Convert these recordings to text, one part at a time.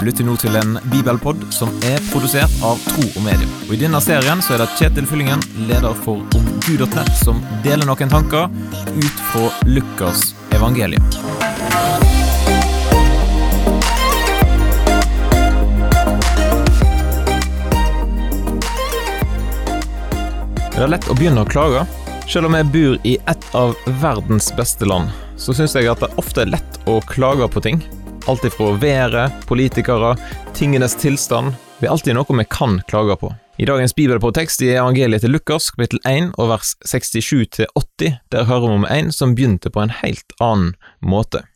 Du lytter nå til en bibelpod som er produsert av Tro og Medier. Og I denne serien så er det Kjetil Fyllingen, leder for omgud.nett, som deler noen tanker ut fra Lukas evangelium. Det er lett å begynne å klage. Selv om jeg bor i et av verdens beste land, så syns jeg at det ofte er lett å klage på ting. Alt ifra været, politikere, tingenes tilstand. Det er alltid noe vi kan klage på. I dagens bibelpåtekst i evangeliet til Lukas, kapittel 1 og vers 67-80, der hører vi om en som begynte på en helt annen måte.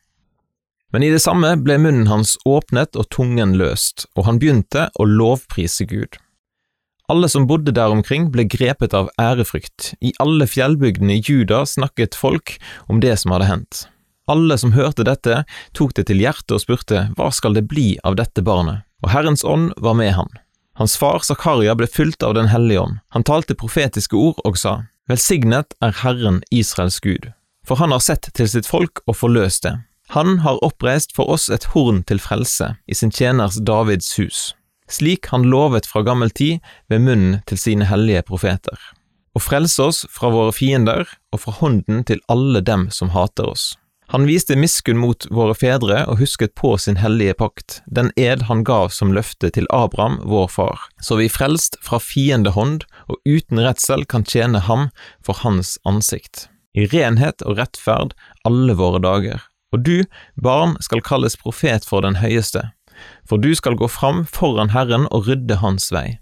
Men i det samme ble munnen hans åpnet og tungen løst, og han begynte å lovprise Gud. Alle som bodde der omkring ble grepet av ærefrykt. I alle fjellbygdene i Juda snakket folk om det som hadde hendt. Alle som hørte dette, tok det til hjertet og spurte hva skal det bli av dette barnet? Og Herrens ånd var med han. Hans far Zakaria ble fulgt av Den hellige ånd. Han talte profetiske ord og sa, Velsignet er Herren Israels Gud, for han har sett til sitt folk og forløst det. Han har oppreist for oss et horn til frelse i sin tjeners Davids hus slik han lovet fra gammel tid ved munnen til sine hellige profeter, og frelse oss fra våre fiender og fra hånden til alle dem som hater oss. Han viste miskunn mot våre fedre og husket på sin hellige pakt, den ed han gav som løfte til Abraham, vår far, så vi frelst fra fiendehånd og uten redsel kan tjene ham for hans ansikt, i renhet og rettferd alle våre dager. Og du, barn, skal kalles profet for den høyeste, for du skal gå fram foran Herren og rydde hans vei,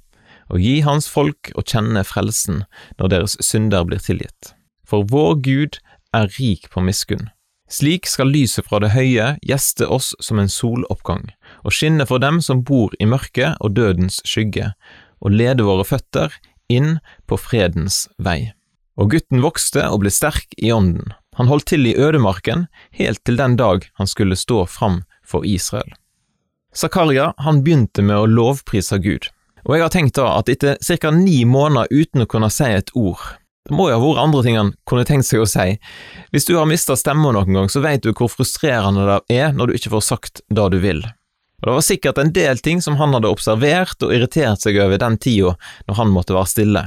og gi hans folk å kjenne frelsen når deres synder blir tilgitt. For vår Gud er rik på miskunn. Slik skal lyset fra det høye gjeste oss som en soloppgang, og skinne for dem som bor i mørket og dødens skygge, og lede våre føtter inn på fredens vei. Og gutten vokste og ble sterk i ånden. Han holdt til i ødemarken helt til den dag han skulle stå fram for Israel. Zakaria han begynte med å lovprise Gud, og jeg har tenkt da at etter ca. ni måneder uten å kunne si et ord, det må jo ha vært andre ting han kunne tenkt seg å si. Hvis du har mista stemma noen gang, så vet du hvor frustrerende det er når du ikke får sagt det du vil. Og det var sikkert en del ting som han hadde observert og irritert seg over den tida når han måtte være stille.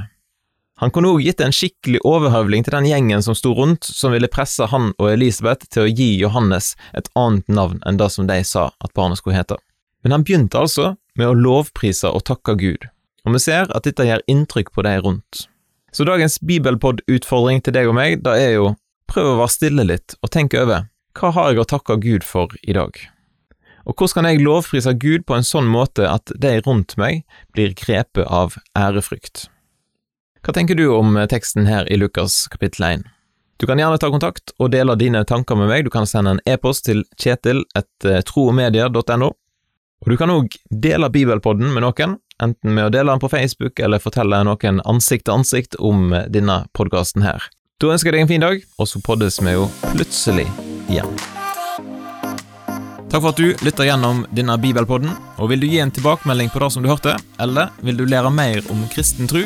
Han kunne òg gitt en skikkelig overhøvling til den gjengen som sto rundt, som ville presse han og Elisabeth til å gi Johannes et annet navn enn det som de sa at barnet skulle hete. Men han begynte altså med å lovprise og takke Gud, og vi ser at dette gjør inntrykk på de rundt. Så dagens bibelpod-utfordring til deg og meg, da er jo prøv å være stille litt og tenk over hva har jeg å takke Gud for i dag? Og hvordan kan jeg lovprise Gud på en sånn måte at de rundt meg blir grepet av ærefrykt? Hva tenker du om teksten her i Lukas kapittel 1? Du kan gjerne ta kontakt og dele dine tanker med meg, du kan sende en e-post til kjetil etter troogmedier.no. Og du kan òg dele Bibelpodden med noen, enten med å dele den på Facebook eller fortelle noen ansikt til ansikt om denne podkasten her. Da ønsker jeg deg en fin dag, og så poddes vi jo plutselig igjen. Takk for at du lytter gjennom denne bibelpodden, og vil du gi en tilbakemelding på det som du hørte, eller vil du lære mer om kristen tro,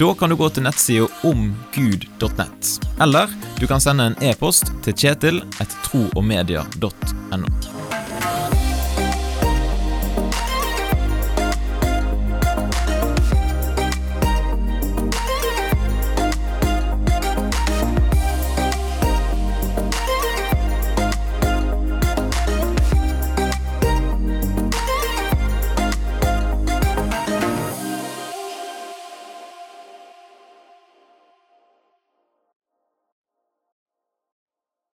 da kan du gå til nettsida omgud.nett, eller du kan sende en e-post til kjetil etter troogmedia.no.